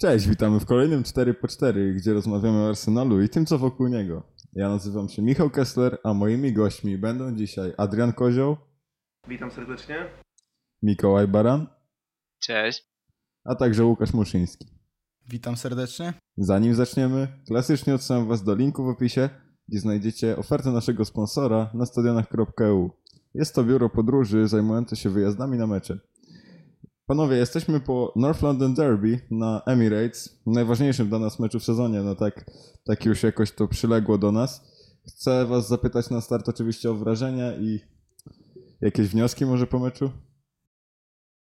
Cześć, witamy w kolejnym 4 po 4 gdzie rozmawiamy o Arsenalu i tym, co wokół niego. Ja nazywam się Michał Kessler, a moimi gośćmi będą dzisiaj Adrian Kozioł. Witam serdecznie. Mikołaj Baran. Cześć. A także Łukasz Muszyński. Witam serdecznie. Zanim zaczniemy, klasycznie odsyłam Was do linku w opisie, gdzie znajdziecie ofertę naszego sponsora na stadionach.eu. Jest to biuro podróży zajmujące się wyjazdami na mecze. Panowie, jesteśmy po North London Derby na Emirates, najważniejszym dla nas meczu w sezonie, no tak, tak już jakoś to przyległo do nas. Chcę was zapytać na start oczywiście o wrażenia i jakieś wnioski może po meczu?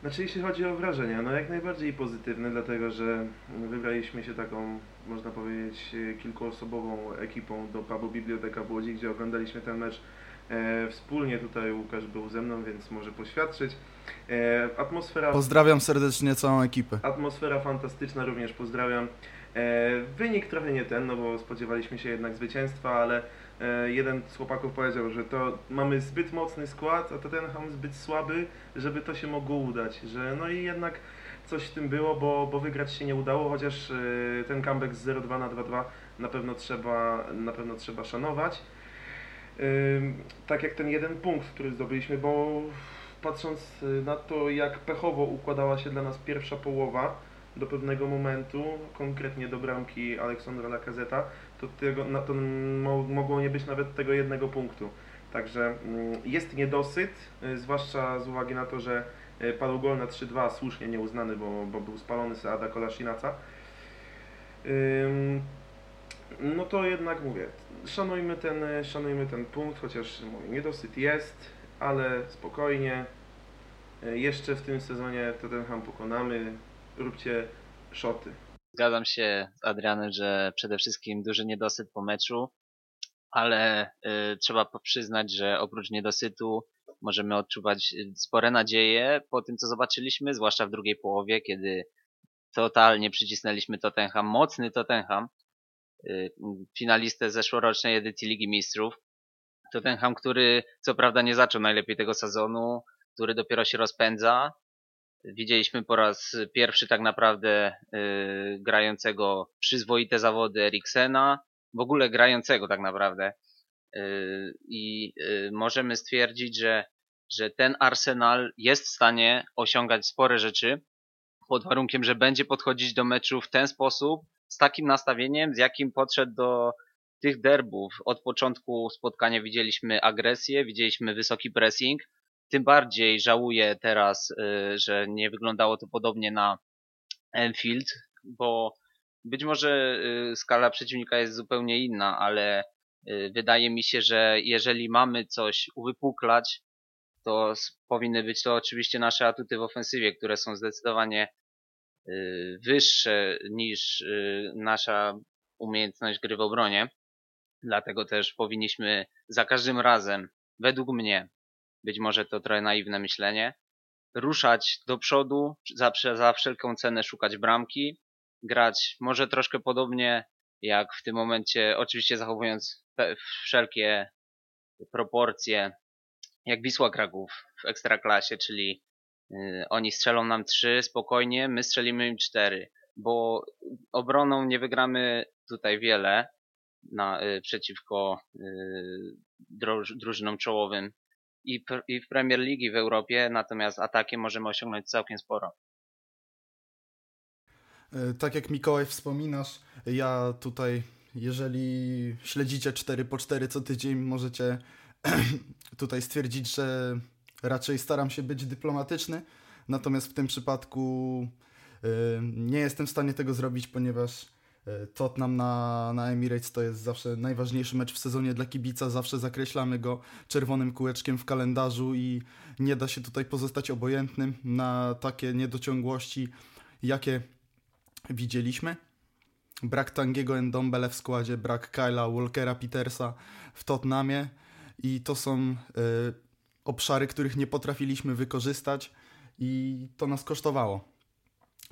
Znaczy jeśli chodzi o wrażenia, no jak najbardziej pozytywne, dlatego że wybraliśmy się taką, można powiedzieć, kilkuosobową ekipą do pubu Biblioteka w Łodzi, gdzie oglądaliśmy ten mecz wspólnie. Tutaj Łukasz był ze mną, więc może poświadczyć. E, atmosfera... Pozdrawiam serdecznie całą ekipę. Atmosfera fantastyczna, również pozdrawiam. E, wynik trochę nie ten, no bo spodziewaliśmy się jednak zwycięstwa, ale e, jeden z chłopaków powiedział, że to mamy zbyt mocny skład, a Tottenham zbyt słaby, żeby to się mogło udać. Że no i jednak coś w tym było, bo, bo wygrać się nie udało, chociaż e, ten comeback z 0-2 na 2-2 na pewno trzeba, na pewno trzeba szanować. Tak jak ten jeden punkt, który zdobyliśmy, bo patrząc na to, jak pechowo układała się dla nas pierwsza połowa, do pewnego momentu, konkretnie do bramki Aleksandra Lacazeta, to, tego, na to mogło nie być nawet tego jednego punktu. Także mm, jest niedosyt, y, zwłaszcza z uwagi na to, że y, padł gol na 3-2, słusznie nieuznany, bo, bo był spalony Seada Kolasinaca. No to jednak mówię, szanujmy ten, szanujmy ten punkt, chociaż mówię, niedosyt jest, ale spokojnie. Y, jeszcze w tym sezonie Tottenham pokonamy, róbcie szoty. Zgadzam się z Adrianem, że przede wszystkim duży niedosyt po meczu, ale y, trzeba przyznać, że oprócz niedosytu możemy odczuwać y, spore nadzieje po tym, co zobaczyliśmy, zwłaszcza w drugiej połowie, kiedy totalnie przycisnęliśmy Tottenham, mocny Tottenham, finalistę zeszłorocznej edycji Ligi Mistrzów. Tottenham, który co prawda nie zaczął najlepiej tego sezonu, który dopiero się rozpędza, Widzieliśmy po raz pierwszy tak naprawdę y, grającego przyzwoite zawody Eriksena, w ogóle grającego tak naprawdę. Y, I y, możemy stwierdzić, że, że ten Arsenal jest w stanie osiągać spore rzeczy pod warunkiem, że będzie podchodzić do meczu w ten sposób, z takim nastawieniem, z jakim podszedł do tych derbów. Od początku spotkania widzieliśmy agresję, widzieliśmy wysoki pressing, tym bardziej żałuję teraz, y, że nie wyglądało to podobnie na Enfield, bo być może y, skala przeciwnika jest zupełnie inna, ale y, wydaje mi się, że jeżeli mamy coś uwypuklać, to powinny być to oczywiście nasze atuty w ofensywie, które są zdecydowanie wyższe niż nasza umiejętność gry w obronie. Dlatego też powinniśmy za każdym razem, według mnie, być może to trochę naiwne myślenie, ruszać do przodu, za, za wszelką cenę szukać bramki, grać może troszkę podobnie jak w tym momencie, oczywiście zachowując wszelkie proporcje, jak Wisła Kraków w Ekstraklasie, czyli y, oni strzelą nam trzy spokojnie, my strzelimy im cztery, bo obroną nie wygramy tutaj wiele na, y, przeciwko y, drużynom czołowym i, i w Premier League w Europie, natomiast atakiem możemy osiągnąć całkiem sporo. Tak jak Mikołaj wspominasz, ja tutaj, jeżeli śledzicie 4 po 4 co tydzień, możecie tutaj stwierdzić, że raczej staram się być dyplomatyczny, natomiast w tym przypadku e, nie jestem w stanie tego zrobić, ponieważ E, Tottenham na, na Emirates to jest zawsze najważniejszy mecz w sezonie dla kibica, zawsze zakreślamy go czerwonym kółeczkiem w kalendarzu i nie da się tutaj pozostać obojętnym na takie niedociągłości, jakie widzieliśmy. Brak Tangiego Ndombele w składzie, brak Kyla Walkera Petersa w Tottenhamie i to są y, obszary, których nie potrafiliśmy wykorzystać i to nas kosztowało.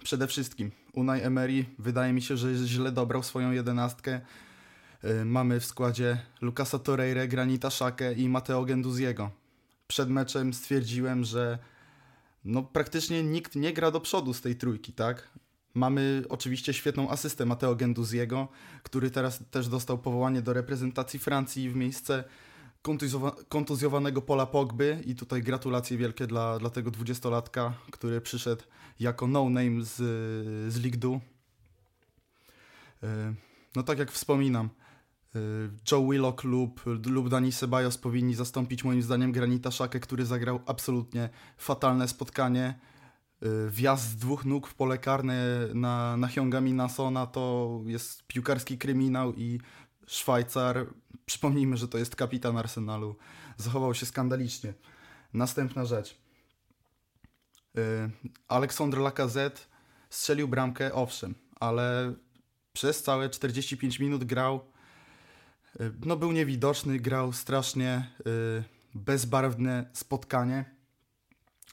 Przede wszystkim Unai Emery wydaje mi się, że źle dobrał swoją jedenastkę. Y, mamy w składzie Lukasa Torreira, Granita Szakę i Mateo Genduziego. Przed meczem stwierdziłem, że no praktycznie nikt nie gra do przodu z tej trójki, tak? Mamy oczywiście świetną asystę Mateo Genduziego, który teraz też dostał powołanie do reprezentacji Francji w miejsce kontuzjowanego Pola Pogby i tutaj gratulacje wielkie dla, dla tego dwudziestolatka, który przyszedł jako no-name z, z Ligue 2. E, No tak jak wspominam, e, Joe Willock lub, lub Dani Ceballos powinni zastąpić moim zdaniem Granita Szakę, który zagrał absolutnie fatalne spotkanie. E, Wjazd z dwóch nóg w pole karne na, na Hyunga Minasona to jest piłkarski kryminał i Szwajcar, przypomnijmy, że to jest kapitan Arsenalu, zachował się skandalicznie. Następna rzecz. E, Alexandre Lacazette strzelił bramkę, owszem, ale przez całe 45 minut grał, y, no był niewidoczny, grał strasznie y, bezbarwne spotkanie,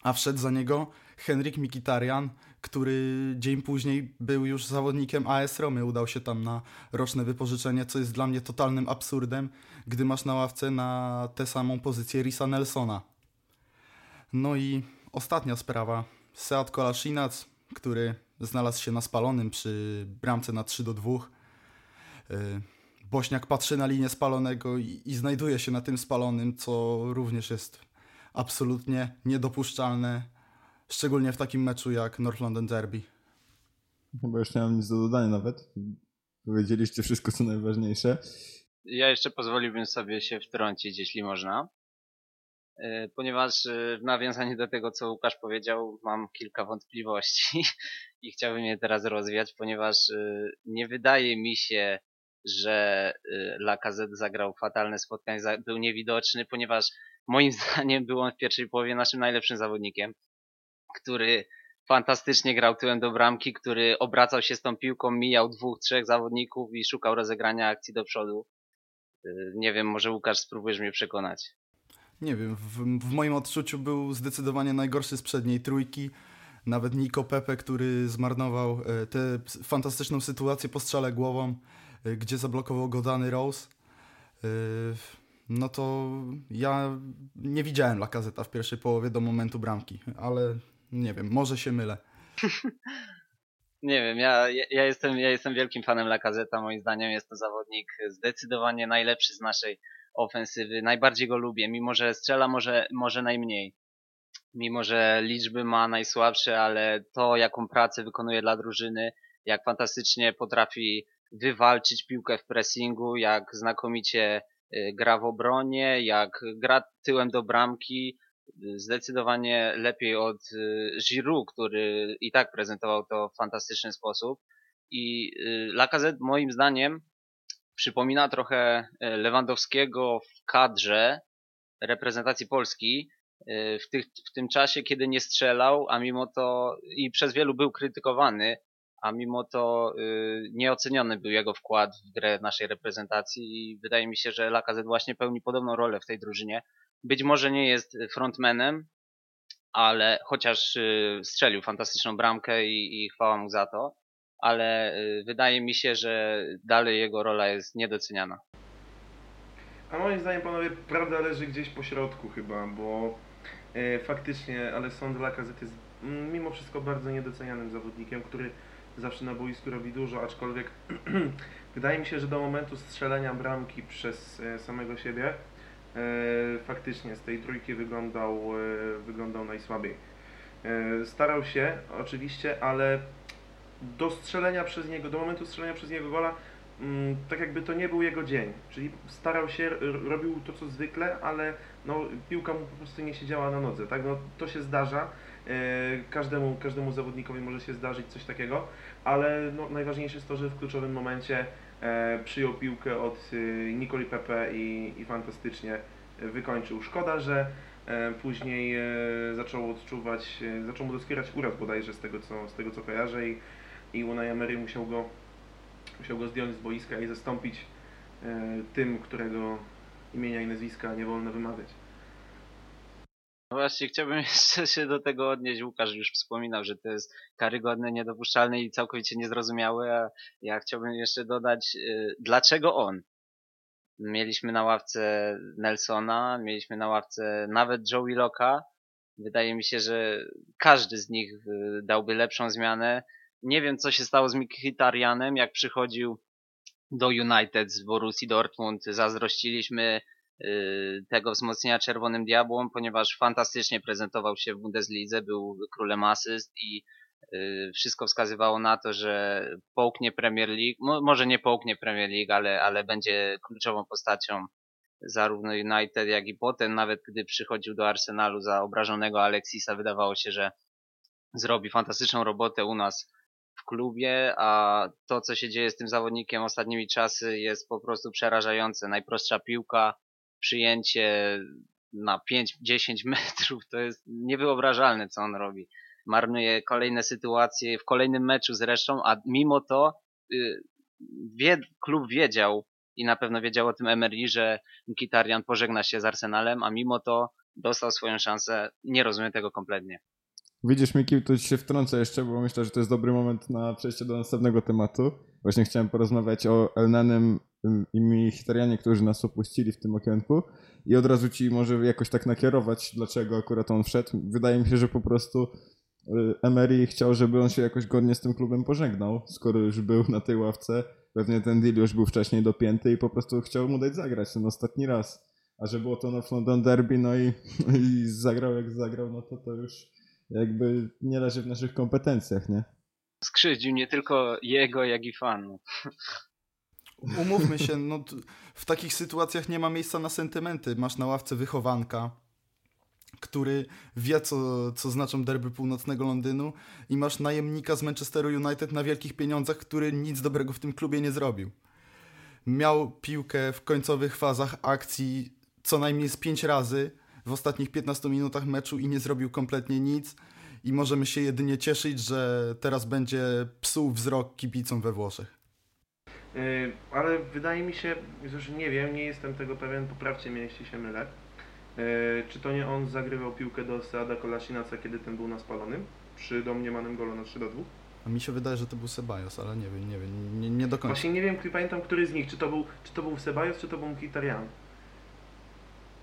a wszedł za niego Henryk Mikitarian, który dzień później był już zawodnikiem AS Romy, udał się tam na roczne wypożyczenie, co jest dla mnie totalnym absurdem, gdy masz na ławce na tę samą pozycję Risa Nelsona. No i ostatnia sprawa, Seat Kolasinac, który znalazł się na spalonym przy bramce na 3 do 2. Y, Bośniak patrzy na linię spalonego i, i znajduje się na tym spalonym, co również jest absolutnie niedopuszczalne, szczególnie w takim meczu jak North London Derby. Chyba już nie mam nic do dodania nawet. Powiedzieliście wszystko, co najważniejsze. Ja jeszcze pozwoliłbym sobie się wtrącić, jeśli można. E, Ponieważ e, w nawiązaniu do tego, co Łukasz powiedział, mam kilka wątpliwości i chciałbym je teraz rozwiać, ponieważ e, nie wydaje mi się, że Lacazette zagrał fatalne spotkanie, był niewidoczny, ponieważ moim zdaniem był on w pierwszej połowie naszym najlepszym zawodnikiem, który fantastycznie grał tyłem do bramki, który obracał się z tą piłką, mijał dwóch, trzech zawodników i szukał rozegrania akcji do przodu. Y, Nie wiem, może Łukasz spróbujesz mnie przekonać. Nie wiem, w, w moim odczuciu był zdecydowanie najgorszy z przedniej trójki. Nawet Nico Pepe, który zmarnował e, tę fantastyczną sytuację po strzale głową, e, gdzie zablokował go Dany Rose. No to ja nie widziałem Lakazeta w pierwszej połowie do momentu bramki, ale nie wiem, może się mylę. Nie wiem, ja, ja, jestem, ja jestem wielkim fanem Lacazeta. Moim zdaniem jest to zawodnik zdecydowanie najlepszy z naszej ofensywy. Najbardziej go lubię, mimo że strzela może, może najmniej. Mimo że liczby ma najsłabsze, ale to jaką pracę wykonuje dla drużyny, jak fantastycznie potrafi wywalczyć piłkę w pressingu, jak znakomicie y, gra w obronie, jak gra tyłem do bramki, zdecydowanie lepiej od y, Giroud, który i tak prezentował to w fantastyczny sposób. I y, Lacazette moim zdaniem przypomina trochę y, Lewandowskiego w kadrze reprezentacji Polski w, tych, w tym czasie, kiedy nie strzelał, a mimo to i przez wielu był krytykowany, a mimo to nieoceniony był jego wkład w grę naszej reprezentacji i wydaje mi się, że Lacazette właśnie pełni podobną rolę w tej drużynie. Być może nie jest frontmanem, ale chociaż y, strzelił fantastyczną bramkę i, i chwała mu za to, ale y, wydaje mi się, że dalej jego rola jest niedoceniana. A moim zdaniem, panowie, prawda leży gdzieś po środku chyba, bo e, faktycznie Alessandro Lacazette jest mm, mimo wszystko bardzo niedocenianym zawodnikiem, który zawsze na boisku robi dużo, aczkolwiek wydaje mi się, że do momentu strzelenia bramki przez samego siebie faktycznie z tej trójki wyglądał, e, wyglądał najsłabiej. E, starał się oczywiście, ale do strzelenia przez niego, do momentu strzelenia przez niego gola mm, tak jakby to nie był jego dzień. Czyli starał się, robił to co zwykle, ale no, piłka mu po prostu nie siedziała na nodze. Tak? No, to się zdarza. E, każdemu, każdemu zawodnikowi może się zdarzyć coś takiego, ale no, najważniejsze jest to, że w kluczowym momencie e, przyjął piłkę od e, Nikoli Pepe i, i fantastycznie wykończył. Szkoda, że e, później e, zaczął odczuwać, e, zaczął mu doskwierać uraz bodajże z tego co, z tego, co kojarzę i, i Unai Emery musiał go musiał go zdjąć z boiska i zastąpić e, tym, którego imienia i nazwiska nie wolno wymawiać. No właśnie chciałbym jeszcze się do tego odnieść. Łukasz już wspominał, że to jest karygodne, niedopuszczalne i całkowicie niezrozumiałe, a ja chciałbym jeszcze dodać, y, dlaczego on? Mieliśmy na ławce Nelsona, mieliśmy na ławce nawet Joe Willocka. Wydaje mi się, że każdy z nich y, dałby lepszą zmianę. Nie wiem, co się stało z Mkhitaryanem, jak przychodził do United z Borussii Dortmund. Zazdrościliśmy tego wzmocnienia Czerwonym Diabłom, ponieważ fantastycznie prezentował się w Bundeslidze, był królem asyst i y, wszystko wskazywało na to, że połknie Premier League, Mo, może nie połknie Premier League, ale, ale będzie kluczową postacią zarówno United, jak i potem, nawet gdy przychodził do Arsenalu za obrażonego Alexisa, wydawało się, że zrobi fantastyczną robotę u nas w klubie, a to, co się dzieje z tym zawodnikiem ostatnimi czasy jest po prostu przerażające. Najprostsza piłka, przyjęcie na 5-10 metrów, to jest niewyobrażalne, co on robi. Marnuje kolejne sytuacje, w kolejnym meczu zresztą, a mimo to y, wie, klub wiedział i na pewno wiedział o tym Emery, że Mkhitaryan pożegna się z Arsenalem, a mimo to dostał swoją szansę. Nie rozumiem tego kompletnie. Widzisz, Miki, tu się wtrącę jeszcze, bo myślę, że to jest dobry moment na przejście do następnego tematu. Właśnie chciałem porozmawiać o Elnanem i Mkhitarjanie, którzy nas opuścili w tym okienku i od razu ci może jakoś tak nakierować, dlaczego akurat on wszedł. Wydaje mi się, że po prostu y, Emery chciał, żeby on się jakoś godnie z tym klubem pożegnał, skoro już był na tej ławce. Pewnie ten deal już był wcześniej dopięty i po prostu chciał mu dać zagrać ten ostatni raz. A że było to North London Derby, no i, i zagrał jak zagrał, no to to już jakby nie leży w naszych kompetencjach, nie? Skrzywdził nie tylko jego, jak i fanów. Umówmy się, no, w takich sytuacjach nie ma miejsca na sentymenty. Masz na ławce wychowanka, który wie, co, co znaczą derby północnego Londynu i masz najemnika z Manchesteru United na wielkich pieniądzach, który nic dobrego w tym klubie nie zrobił. Miał piłkę w końcowych fazach akcji co najmniej z pięć razy w ostatnich 15 minutach meczu i nie zrobił kompletnie nic i możemy się jedynie cieszyć, że teraz będzie psuł wzrok kibicom we Włoszech. Yy, ale wydaje mi się, że nie wiem, nie jestem tego pewien, poprawcie mnie jeśli się mylę. Yy, czy to nie on zagrywał piłkę do Seada Kolasinaca, kiedy ten był na spalonym? Przy domniemanym golu na 3 do 2? A mi się wydaje, że to był Sebajos, ale nie wiem, nie wiem, nie, nie do końca. Właśnie nie wiem, pamiętam, który z nich, czy to był, czy to był Sebajos, czy to był Mkhitaryan.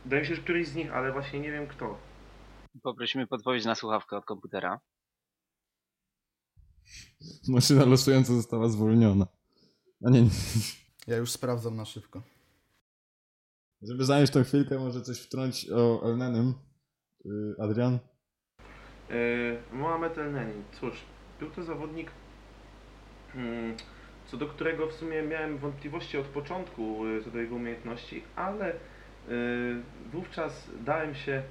Wydaje mi się, że któryś z nich, ale właśnie nie wiem kto. Poprosimy podpowiedź na słuchawkę od komputera. Maszyna losująca została zwolniona. A nie, nie. Ja już sprawdzam na szybko. Żeby zająć tą chwilkę, może coś wtrącić o Elnenym. Yy, Adrian? Yy, Mohamed El Neni. Cóż, był to zawodnik, hmm, co do którego w sumie miałem wątpliwości od początku yy, co do jego umiejętności, ale yy, wówczas dałem się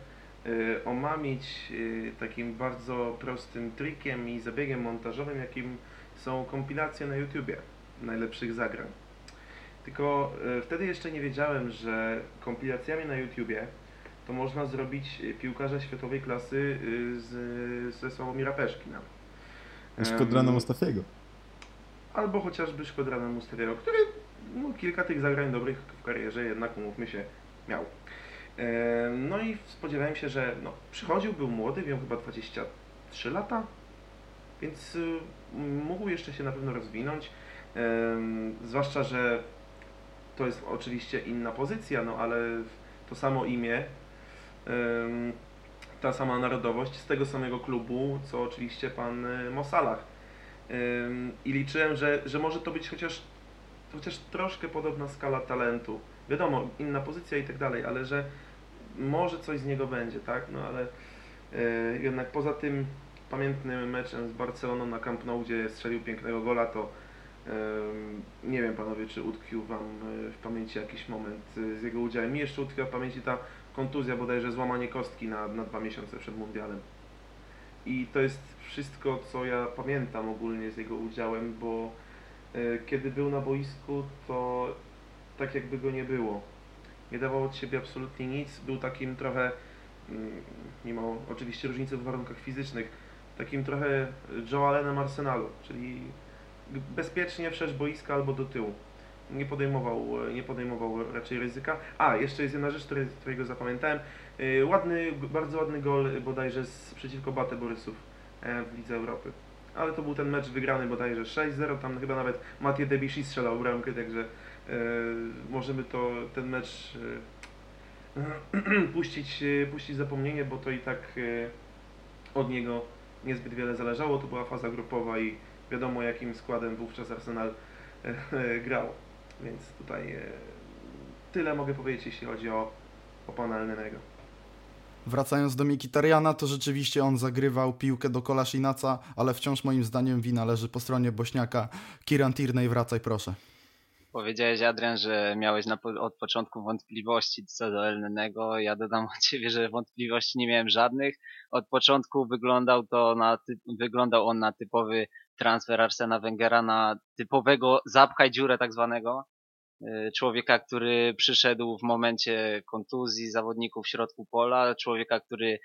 omamić takim bardzo prostym trikiem i zabiegiem montażowym, jakim są kompilacje na YouTubie najlepszych zagrań. Tylko yy, wtedy jeszcze nie wiedziałem, że kompilacjami na YouTubie to można zrobić y, piłkarza światowej klasy y, z, ze Sławomira Peszki nawet. Szkodrana Mustafiego. Albo chociażby Szkodrana Mustafiego, który no, kilka tych zagrań dobrych w karierze jednak, umówmy się, miał. No i spodziewałem się, że no, przychodził, był młody, miał chyba 23 lata, więc y, mógł jeszcze się na pewno rozwinąć. Zwłaszcza, że to jest oczywiście inna pozycja, no ale to samo imię, ta sama narodowość z tego samego klubu, co oczywiście pan y, Mosalach. I liczyłem, że, że może to być chociaż, chociaż troszkę podobna skala talentu. Wiadomo, inna pozycja i tak dalej, ale że może coś z niego będzie, tak? No ale y, jednak poza tym pamiętnym meczem z Barceloną na Camp Nou, gdzie strzelił pięknego gola, to nie wiem panowie, czy utkwił wam y, w pamięci jakiś moment y, z jego udziałem. Mi jeszcze utkwiła w pamięci ta kontuzja, bodajże złamanie kostki na, na dwa miesiące przed mundialem. I to jest wszystko, co ja pamiętam ogólnie z jego udziałem, bo e, kiedy był na boisku, to tak jakby go nie było. Nie dawał od siebie absolutnie nic. Był takim trochę, mm, mimo oczywiście różnicy w warunkach fizycznych, takim trochę Joe Allenem Arsenalu, czyli bezpiecznie wszedł boiska albo do tyłu. Nie podejmował, nie podejmował raczej ryzyka. A, jeszcze jest jedna rzecz, której, którego zapamiętałem. Yy, Ładny, bardzo ładny gol bodajże z, przeciwko Batę Borysów e, w Lidze Europy. Ale to był ten mecz wygrany bodajże 6-0, tam chyba nawet Mathieu Debuchy strzelał bramkę, także e, możemy to, ten mecz e, puścić, e, puścić zapomnienie, bo to i tak e, od niego niezbyt wiele zależało. To była faza grupowa i wiadomo jakim składem wówczas Arsenal e, grał. Więc tutaj e, tyle mogę powiedzieć, jeśli chodzi o, o pana Elnenego. Wracając do Mikitariana, to rzeczywiście on zagrywał piłkę do Kolaszinaca, ale wciąż moim zdaniem wina leży po stronie Bośniaka. Kiran Tierney, wracaj proszę. Powiedziałeś, Adrian, że miałeś po- od początku wątpliwości co do Elnenego. Ja dodam od ciebie, że wątpliwości nie miałem żadnych. Od początku wyglądał to na wyglądał on na typowy transfer Arsena Wengera, na typowego zapchaj dziurę tak zwanego. Y, Człowieka, który przyszedł w momencie kontuzji zawodników w środku pola, człowieka, który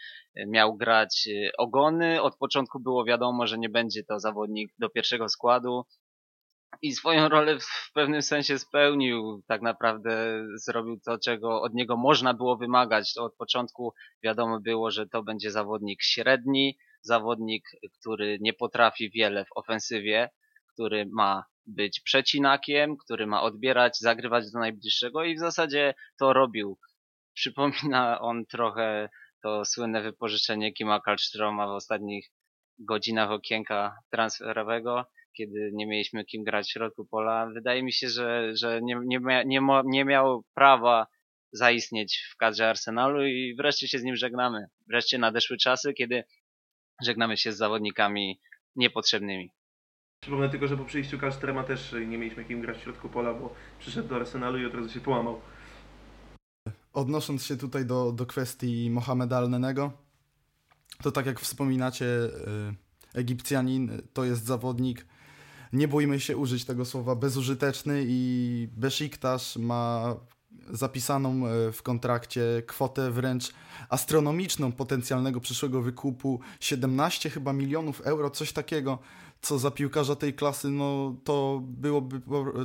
miał grać y, ogony. Od początku było wiadomo, że nie będzie to zawodnik do pierwszego składu i swoją rolę w pewnym sensie spełnił. Tak naprawdę zrobił to, czego od niego można było wymagać. Od początku wiadomo było, że to będzie zawodnik średni, zawodnik, który nie potrafi wiele w ofensywie, który ma być przecinakiem, który ma odbierać, zagrywać do najbliższego i w zasadzie to robił. Przypomina on trochę to słynne wypożyczenie Kima Kalstroma w ostatnich godzinach okienka transferowego, kiedy nie mieliśmy kim grać w środku pola. Wydaje mi się, że, że nie, nie, mia, nie, nie miał prawa zaistnieć w kadrze Arsenalu i wreszcie się z nim żegnamy. Wreszcie nadeszły czasy, kiedy żegnamy się z zawodnikami niepotrzebnymi. Przypomnę tylko, że po przyjściu Kalstrema też nie mieliśmy kim grać w środku pola, bo przyszedł do Arsenalu i od razu się połamał. Odnosząc się tutaj do, do kwestii Mohameda Alnenego, to tak jak wspominacie, y, Egipcjanin to jest zawodnik, nie bójmy się użyć tego słowa, bezużyteczny i Besiktas ma zapisaną y, w kontrakcie kwotę wręcz astronomiczną potencjalnego przyszłego wykupu 17 chyba milionów euro, coś takiego, co za piłkarza tej klasy, no to byłoby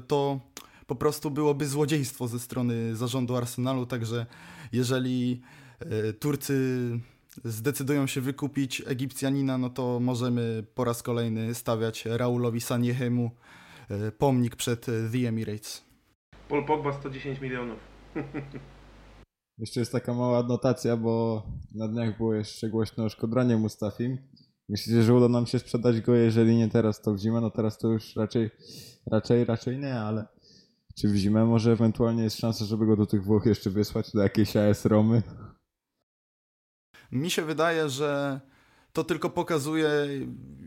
to po prostu byłoby złodziejstwo ze strony zarządu Arsenalu, także jeżeli e, Turcy zdecydują się wykupić Egipcjanina, no to możemy po raz kolejny stawiać Raulowi Saniehemu e, pomnik przed e, The Emirates. Paul Pogba 110 milionów. Jeszcze jest taka mała adnotacja, bo na dniach było jeszcze głośno o szkodranie Mustafim. Myślicie, że uda nam się sprzedać go, jeżeli nie teraz, to w zimę? No teraz to już raczej, raczej, raczej nie, ale czy w zimę może ewentualnie jest szansa, żeby go do tych Włoch jeszcze wysłać, do jakiejś AS Romy? Mi się wydaje, że to tylko pokazuje,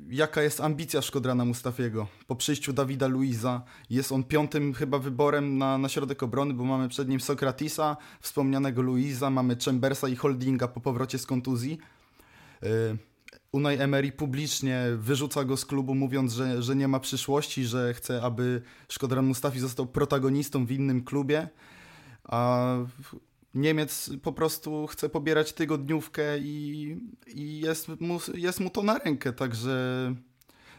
jaka jest ambicja Szkodrana Mustafiego. Po przyjściu Dawida Luiza jest on piątym chyba wyborem na, na środek obrony, bo mamy przed nim Sokratisa, wspomnianego Luiza, mamy Chambersa i Holdinga po powrocie z kontuzji. Yy, Unai Emery publicznie wyrzuca go z klubu, mówiąc, że, że nie ma przyszłości, że chce, aby Szkodran Mustafi został protagonistą w innym klubie, a Niemiec po prostu chce pobierać tygodniówkę i, i jest, mu, jest mu to na rękę, także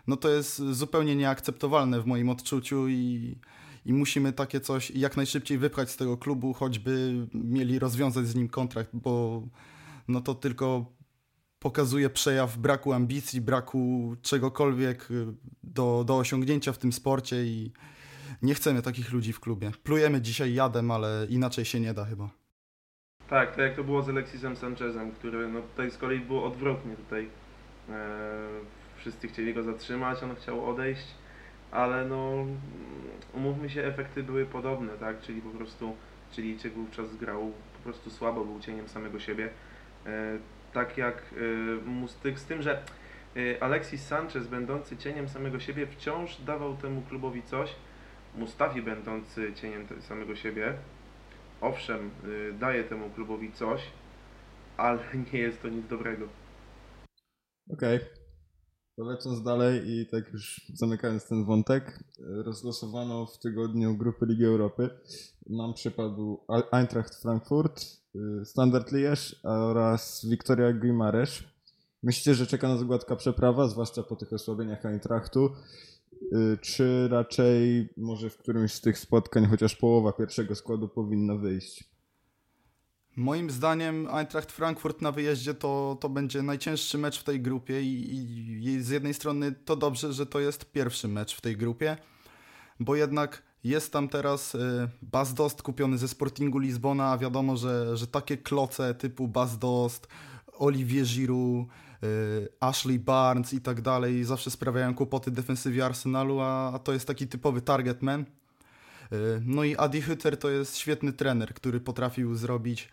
no to jest zupełnie nieakceptowalne w moim odczuciu i, i musimy takie coś jak najszybciej wypchać z tego klubu, choćby mieli rozwiązać z nim kontrakt, bo no to tylko pokazuje przejaw braku ambicji, braku czegokolwiek do, do osiągnięcia w tym sporcie i nie chcemy takich ludzi w klubie. Plujemy dzisiaj jadem, ale inaczej się nie da chyba. Tak, tak jak to było z Alexisem Sanchezem, który no tutaj z kolei było odwrotnie tutaj. E, wszyscy chcieli go zatrzymać, on chciał odejść, ale no umówmy się, efekty były podobne, tak? Czyli po prostu Chilijczyk wówczas grał po prostu słabo, był cieniem samego siebie. E, tak jak y, Mustyk, z tym, że y, Alexis Sanchez, będący cieniem samego siebie, wciąż dawał temu klubowi coś. Mustafi, będący cieniem samego siebie, owszem, y, daje temu klubowi coś, ale nie jest to nic dobrego. Okej. Okay. To lecąc dalej i tak już zamykając ten wątek, rozlosowano w tygodniu grupy Ligi Europy. Nam przypadł Eintracht Frankfurt, Y, Standard Liège oraz Wiktoria Guimarães. Myślicie, że czeka nas gładka przeprawa, zwłaszcza po tych osłabieniach Eintrachtu? Y, czy raczej może w którymś z tych spotkań chociaż połowa pierwszego składu powinna wyjść? Moim zdaniem Eintracht Frankfurt na wyjeździe to, to będzie najcięższy mecz w tej grupie i, i z jednej strony to dobrze, że to jest pierwszy mecz w tej grupie, bo jednak jest tam teraz y, Bas kupiony ze Sportingu Lizbona, a wiadomo, że, że takie kloce typu Bas Dost, Olivier Giroud, Ashley Barnes i tak dalej zawsze sprawiają kłopoty defensywie Arsenalu, a, to jest taki typowy target man. Y, No i Adi Hütter to jest świetny trener, który potrafił zrobić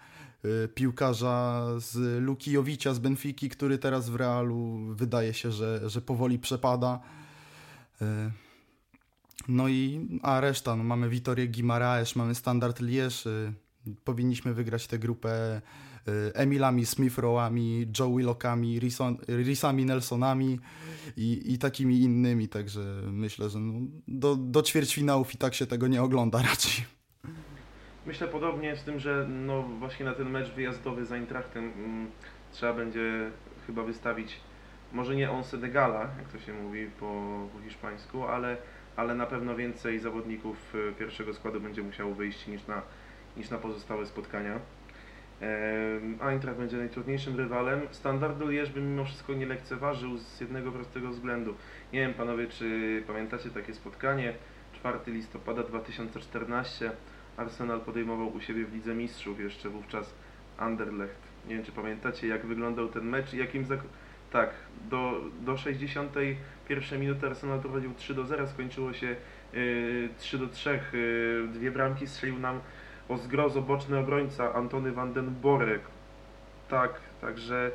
y, piłkarza z Lukijowicza z Benfiki, który teraz w Realu wydaje się, że, że powoli przepada. Y, No i a reszta, no mamy Vitorię Guimaraes, mamy Standard Liège, y, powinniśmy wygrać tę grupę y, Emilami Smith-Rowe'ami, Joe Willockami, Rison- Risami Nelsonami i, i takimi innymi, także myślę, że no, do, do ćwierćfinałów i tak się tego nie ogląda raczej. Myślę podobnie z tym, że no właśnie na ten mecz wyjazdowy z Eintrachtem mm, trzeba będzie chyba wystawić może nie once de gala, jak to się mówi po, po hiszpańsku, ale, ale na pewno więcej zawodników y, pierwszego składu będzie musiało wyjść niż na, niż na pozostałe spotkania. Eintracht będzie najtrudniejszym rywalem. Standardu Lierz bym mimo wszystko nie lekceważył z jednego prostego względu. Nie wiem panowie, czy pamiętacie takie spotkanie 4 listopada 2014 Arsenal podejmował u siebie w Lidze Mistrzów jeszcze wówczas Anderlecht. Nie wiem, czy pamiętacie, jak wyglądał ten mecz i jakim zak... Tak, do, do 61 minuty Arsenal prowadził 3 do 0, skończyło się y, 3 do 3. Y, dwie bramki strzelił nam o zgrozo boczny obrońca Antony van den Borek. Tak, także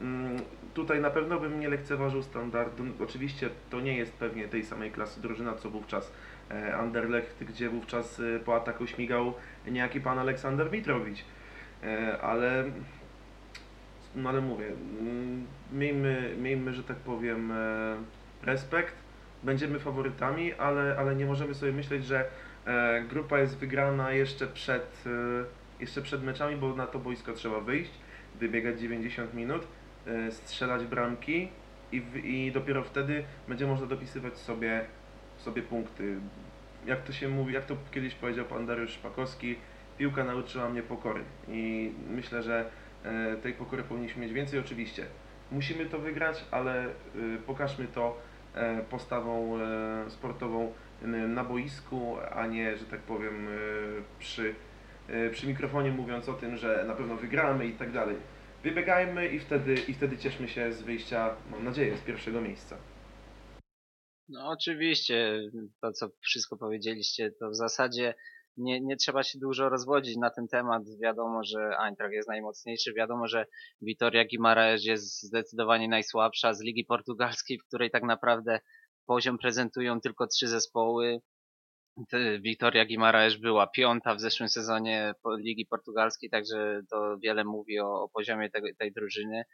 mm, tutaj na pewno bym nie lekceważył standardu. Oczywiście to nie jest pewnie tej samej klasy drużyna, co wówczas e, Anderlecht, gdzie wówczas e, po ataku śmigał niejaki pan Aleksander Mitrowicz. E, ale, no ale mówię, mm, miejmy, miejmy, że tak powiem, respekt. Będziemy faworytami, ale, ale nie możemy sobie myśleć, że grupa jest wygrana jeszcze przed, e, jeszcze przed meczami, bo na to boisko trzeba wyjść, wybiegać 90 minut, e, strzelać bramki i, i dopiero wtedy będzie można dopisywać sobie, sobie punkty. Jak to się mówi, jak to kiedyś powiedział pan Dariusz Szpakowski, piłka nauczyła mnie pokory i myślę, że e, tej pokory powinniśmy mieć więcej. Oczywiście musimy to wygrać, ale e, pokażmy to e, postawą e, sportową na boisku, a nie, że tak powiem, e, przy, e, przy mikrofonie mówiąc o tym, że na pewno wygramy i tak dalej. Wybiegajmy i wtedy, i wtedy cieszmy się z wyjścia, mam nadzieję, z pierwszego miejsca. No oczywiście, to co wszystko powiedzieliście, to w zasadzie nie, nie trzeba się dużo rozwodzić na ten temat. Wiadomo, że Eintracht jest najmocniejszy, wiadomo, że Vitoria Guimaraes jest zdecydowanie najsłabsza z Ligi Portugalskiej, w której tak naprawdę poziom prezentują tylko trzy zespoły. Vitoria Guimaraes była piąta w zeszłym sezonie Ligi Portugalskiej, także to wiele mówi o, o poziomie tej drużyny.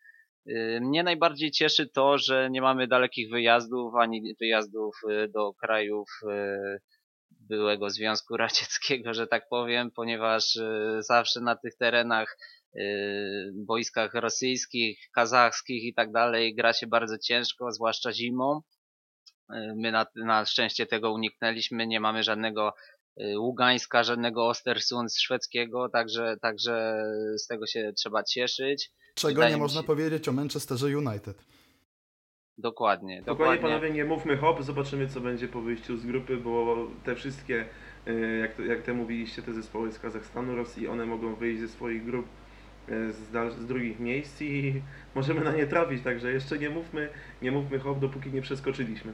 Y, Mnie najbardziej cieszy to, że nie mamy dalekich wyjazdów, ani wyjazdów y, do krajów y, byłego Związku Radzieckiego, że tak powiem, ponieważ y, zawsze na tych terenach, y, boiskach rosyjskich, kazachskich i tak dalej gra się bardzo ciężko, zwłaszcza zimą. Y, My na, na szczęście tego uniknęliśmy, nie mamy żadnego y, Ługańska, żadnego Ostersund szwedzkiego, także, także z tego się trzeba cieszyć. Czego Wydaje nie można się- powiedzieć o Manchesterze United. Dokładnie, Dokładnie dokładnie. panowie, nie mówmy hop, zobaczymy co będzie po wyjściu z grupy, bo te wszystkie, e, jak, to, jak te mówiliście, te zespoły z Kazachstanu, Rosji, one mogą wyjść ze swoich grup e, z, dal, z drugich miejsc i możemy na nie trafić, także jeszcze nie mówmy, nie mówmy hop, dopóki nie przeskoczyliśmy.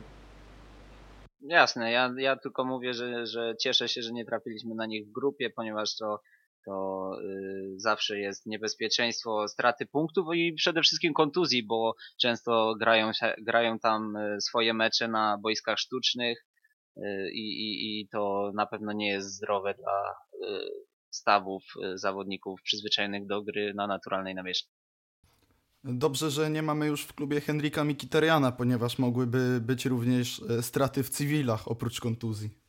Jasne, ja, ja tylko mówię, że, że cieszę się, że nie trafiliśmy na nich w grupie, ponieważ to, to y, zawsze jest niebezpieczeństwo straty punktów i przede wszystkim kontuzji, bo często grają, grają tam y, swoje mecze na boiskach sztucznych y, i, i, to na pewno nie jest zdrowe dla stawów zawodników przyzwyczajonych do gry na naturalnej nawierzchni. Dobrze, że nie mamy już w klubie Henryka Mikitariana, ponieważ mogłyby być również e, straty w cywilach oprócz kontuzji.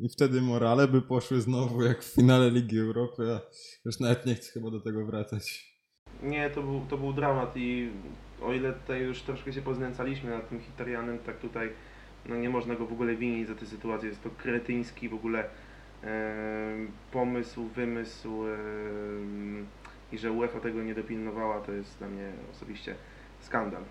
I wtedy morale by poszły znowu jak w finale Ligi Europy, a już nawet nie chcę chyba do tego wracać. Nie, to był, to był dramat i o ile tutaj już troszkę się poznęcaliśmy nad tym Hitarianem, tak tutaj no nie można go w ogóle winić za tę sytuację. Jest to kretyński w ogóle e, pomysł, wymysł i że UEFA tego nie dopilnowała, to jest dla mnie osobiście skandal.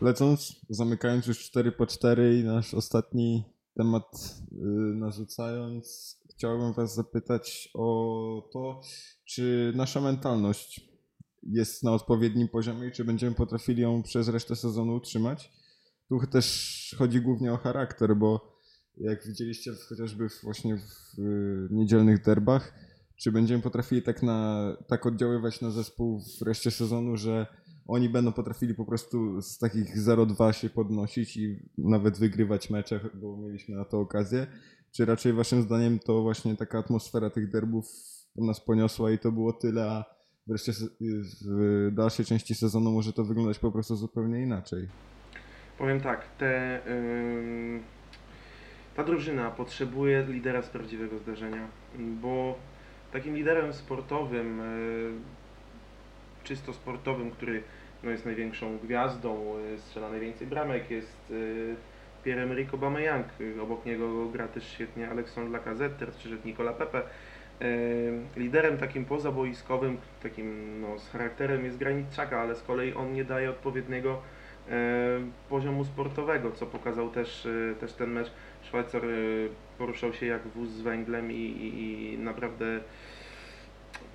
Lecąc, zamykając już 4 po 4 i nasz ostatni temat y, narzucając, chciałbym Was zapytać o to, czy nasza mentalność jest na odpowiednim poziomie i czy będziemy potrafili ją przez resztę sezonu utrzymać. Tu też chodzi głównie o charakter, bo jak widzieliście chociażby właśnie w niedzielnych derbach, czy będziemy potrafili tak, na, tak oddziaływać na zespół w reszcie sezonu, że oni będą potrafili po prostu z takich 0-2 się podnosić i nawet wygrywać mecze, bo mieliśmy na to okazję? Czy raczej waszym zdaniem to właśnie taka atmosfera tych derbów nas poniosła i to było tyle, a wreszcie w dalszej części sezonu może to wyglądać po prostu zupełnie inaczej? Powiem tak, te, yy, ta drużyna potrzebuje lidera z prawdziwego zdarzenia, bo takim liderem sportowym, yy, czysto sportowym, który no, jest największą gwiazdą, yy, strzela najwięcej bramek, jest yy, Pierre-Emerick Aubameyang. Obok niego gra też świetnie Alexandre Lacazette, przyszedł Nicola Pepe. Liderem takim pozaboiskowym, takim no, z charakterem jest Granit Xhaka, ale z kolei on nie daje odpowiedniego poziomu sportowego, co pokazał też, e, też ten mecz. Szwajcar e, poruszał się jak wóz z węglem i, i, i naprawdę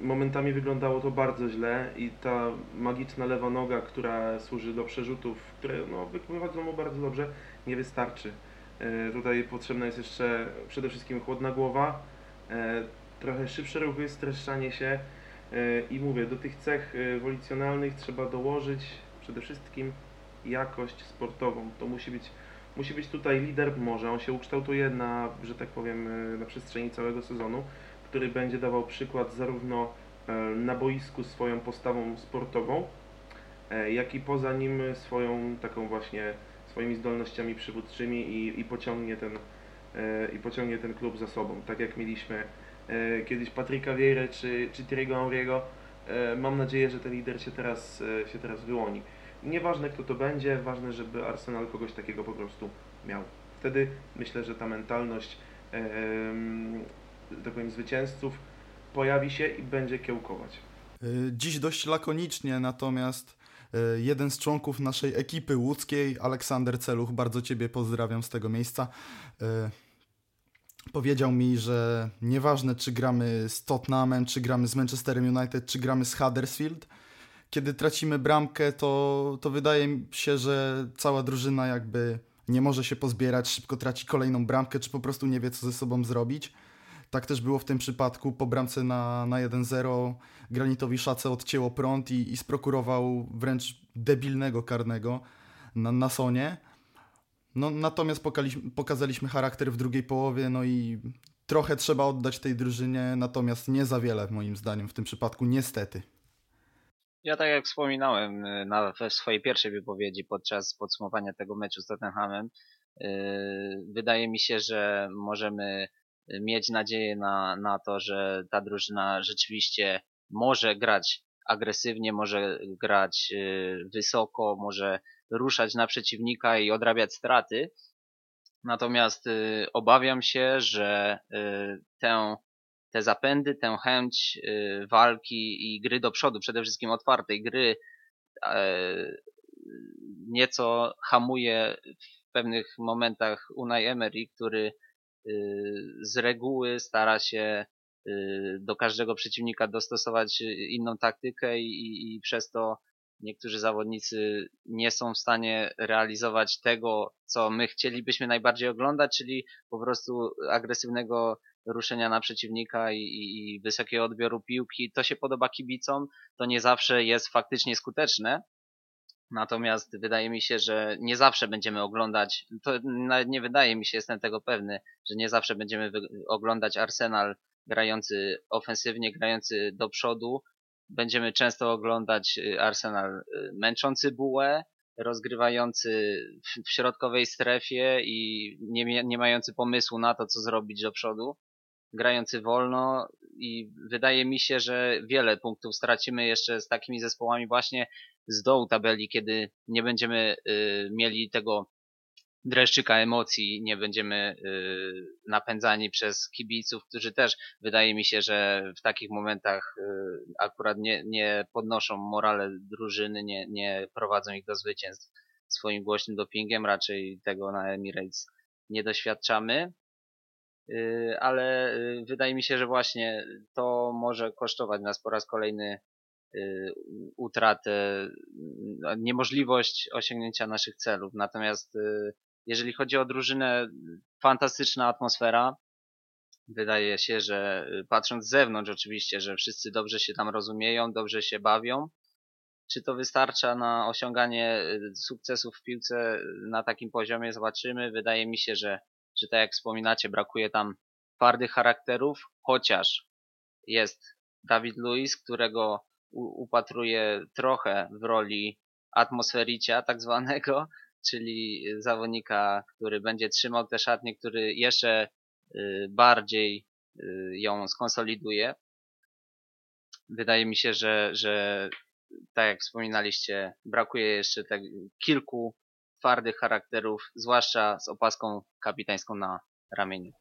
momentami wyglądało to bardzo źle i ta magiczna lewa noga, która służy do przerzutów, które no, wychodzą mu bardzo dobrze, nie wystarczy. E, tutaj potrzebna jest jeszcze przede wszystkim chłodna głowa, trochę szybsze ruchy, streszczanie się i mówię, do tych cech wolicjonalnych trzeba dołożyć przede wszystkim jakość sportową. To musi być, musi być tutaj lider, może on się ukształtuje na, że tak powiem, e, na przestrzeni całego sezonu, który będzie dawał przykład zarówno e, na boisku swoją postawą sportową, e, jak i poza nim swoją taką właśnie swoimi zdolnościami przywódczymi i, i pociągnie ten i pociągnie ten klub za sobą, tak jak mieliśmy kiedyś Patryka Vieira czy, czy Thierry'ego Henry'ego. Mam nadzieję, że ten lider się teraz, się teraz wyłoni. Nieważne kto to będzie, ważne, żeby Arsenal kogoś takiego po prostu miał. Wtedy myślę, że ta mentalność e, tak powiem, zwycięzców pojawi się i będzie kiełkować. E, dziś dość lakonicznie, natomiast e, jeden z członków naszej ekipy łódzkiej, Aleksander Celuch, bardzo Ciebie pozdrawiam z tego miejsca, e, powiedział mi, że nieważne czy gramy z Tottenhamem, czy gramy z Manchesterem United, czy gramy z Huddersfield, kiedy tracimy bramkę, to, to wydaje mi się, że cała drużyna jakby nie może się pozbierać, szybko traci kolejną bramkę, czy po prostu nie wie, co ze sobą zrobić. Tak też było w tym przypadku. Po bramce na, na 1-0 Granitowi Szace odcięło prąd i, i sprokurował wręcz debilnego karnego na, na Sonie. No, natomiast pokazaliśmy charakter w drugiej połowie, no i trochę trzeba oddać tej drużynie, natomiast nie za wiele moim zdaniem w tym przypadku, niestety. Ja tak jak wspominałem y, na, w swojej pierwszej wypowiedzi podczas podsumowania tego meczu z Tottenhamem, yy, wydaje mi się, że możemy mieć nadzieję na, na to, że ta drużyna rzeczywiście może grać agresywnie, może grać yy, wysoko, może ruszać na przeciwnika i odrabiać straty. Natomiast yy, obawiam się, że y, tę te zapędy, tę chęć y, walki i gry do przodu, przede wszystkim otwartej gry, e, nieco hamuje w pewnych momentach Unai Emery, który y, z reguły stara się y, do każdego przeciwnika dostosować inną taktykę i, i przez to niektórzy zawodnicy nie są w stanie realizować tego, co my chcielibyśmy najbardziej oglądać, czyli po prostu agresywnego ruszenia na przeciwnika i, i, i wysokiego odbioru piłki. To się podoba kibicom, to nie zawsze jest faktycznie skuteczne. Natomiast wydaje mi się, że nie zawsze będziemy oglądać, to nawet nie wydaje mi się, jestem tego pewny, że nie zawsze będziemy oglądać Arsenal grający ofensywnie, grający do przodu. Będziemy często oglądać y, Arsenal y, męczący bułę, rozgrywający w środkowej strefie i nie, nie mający pomysłu na to, co zrobić do przodu grający wolno i wydaje mi się, że wiele punktów stracimy jeszcze z takimi zespołami właśnie z dołu tabeli, kiedy nie będziemy y, mieli tego dreszczyka emocji, nie będziemy y, napędzani przez kibiców, którzy też wydaje mi się, że w takich momentach y, akurat nie, nie podnoszą morale drużyny, nie, nie prowadzą ich do zwycięstw swoim głośnym dopingiem, raczej tego na Emirates nie doświadczamy. Y, ale y, wydaje mi się, że właśnie to może kosztować nas po raz kolejny utratę, y, niemożliwość osiągnięcia naszych celów. Natomiast y, jeżeli chodzi o drużynę, fantastyczna atmosfera. Wydaje się, że y, patrząc z zewnątrz oczywiście, że wszyscy dobrze się tam rozumieją, dobrze się bawią. Czy to wystarcza na osiąganie y, sukcesów w piłce y, na takim poziomie? Zobaczymy. Wydaje mi się, że, że tak jak wspominacie, brakuje tam twardych charakterów, chociaż jest Dawid Luiz, którego u- upatruję trochę w roli atmosfericia tak zwanego, czyli zawodnika, który będzie trzymał tę szatnię, który jeszcze y, bardziej y, ją skonsoliduje. Wydaje mi się, że, że tak jak wspominaliście, brakuje jeszcze tak kilku twardych charakterów, zwłaszcza z opaską kapitańską na ramieniu.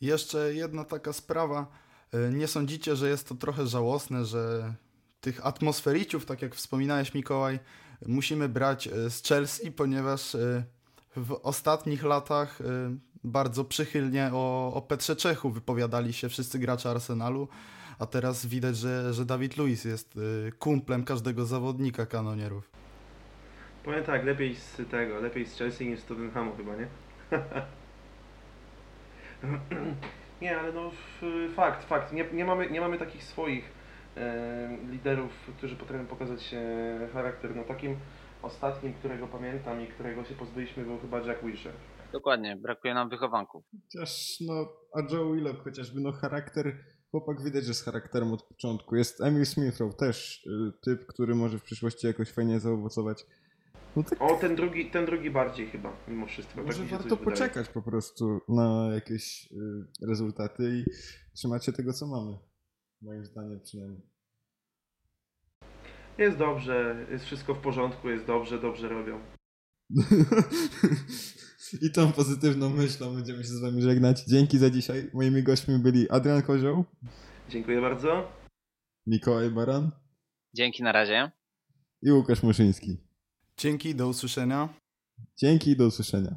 Jeszcze jedna taka sprawa. Y, Nie sądzicie, że jest to trochę żałosne, że tych atmosfericiów, tak jak wspominałeś Mikołaj, musimy brać y, z Chelsea, ponieważ y, w ostatnich latach y, bardzo przychylnie o, o Petrze Czechu wypowiadali się wszyscy gracze Arsenalu, a teraz widać, że, że Dawid Luiz jest kumplem każdego zawodnika kanonierów. Powiem tak, lepiej z tego, lepiej z Chelsea niż z Tottenhamu chyba, nie? nie, ale no fakt, fakt. Nie, nie, mamy, nie mamy takich swoich e, liderów, którzy potrafią pokazać charakter. No takim ostatnim, którego pamiętam i którego się pozbyliśmy był chyba Jack Wilshere. Dokładnie, brakuje nam wychowanków. Chociaż no, a Joe Willock chociażby, no charakter, chłopak widać, że z charakterem od początku. Jest Emil Smithrow też y, typ, który może w przyszłości jakoś fajnie zaowocować. No tak O, ten drugi, ten drugi bardziej chyba, mimo wszystko. może tak mi się warto coś wydaje. poczekać po prostu na jakieś y, rezultaty i trzymać się tego, co mamy. Moim zdaniem przynajmniej. Jest dobrze, jest wszystko w porządku, jest dobrze, dobrze robią. I tą pozytywną myślą będziemy się z wami żegnać. Dzięki za dzisiaj. Moimi gośćmi byli Adrian Kozioł, Dziękuję bardzo. Mikołaj Baran Dzięki na razie. i Łukasz Muszyński. Dzięki, do usłyszenia. Dzięki i do usłyszenia.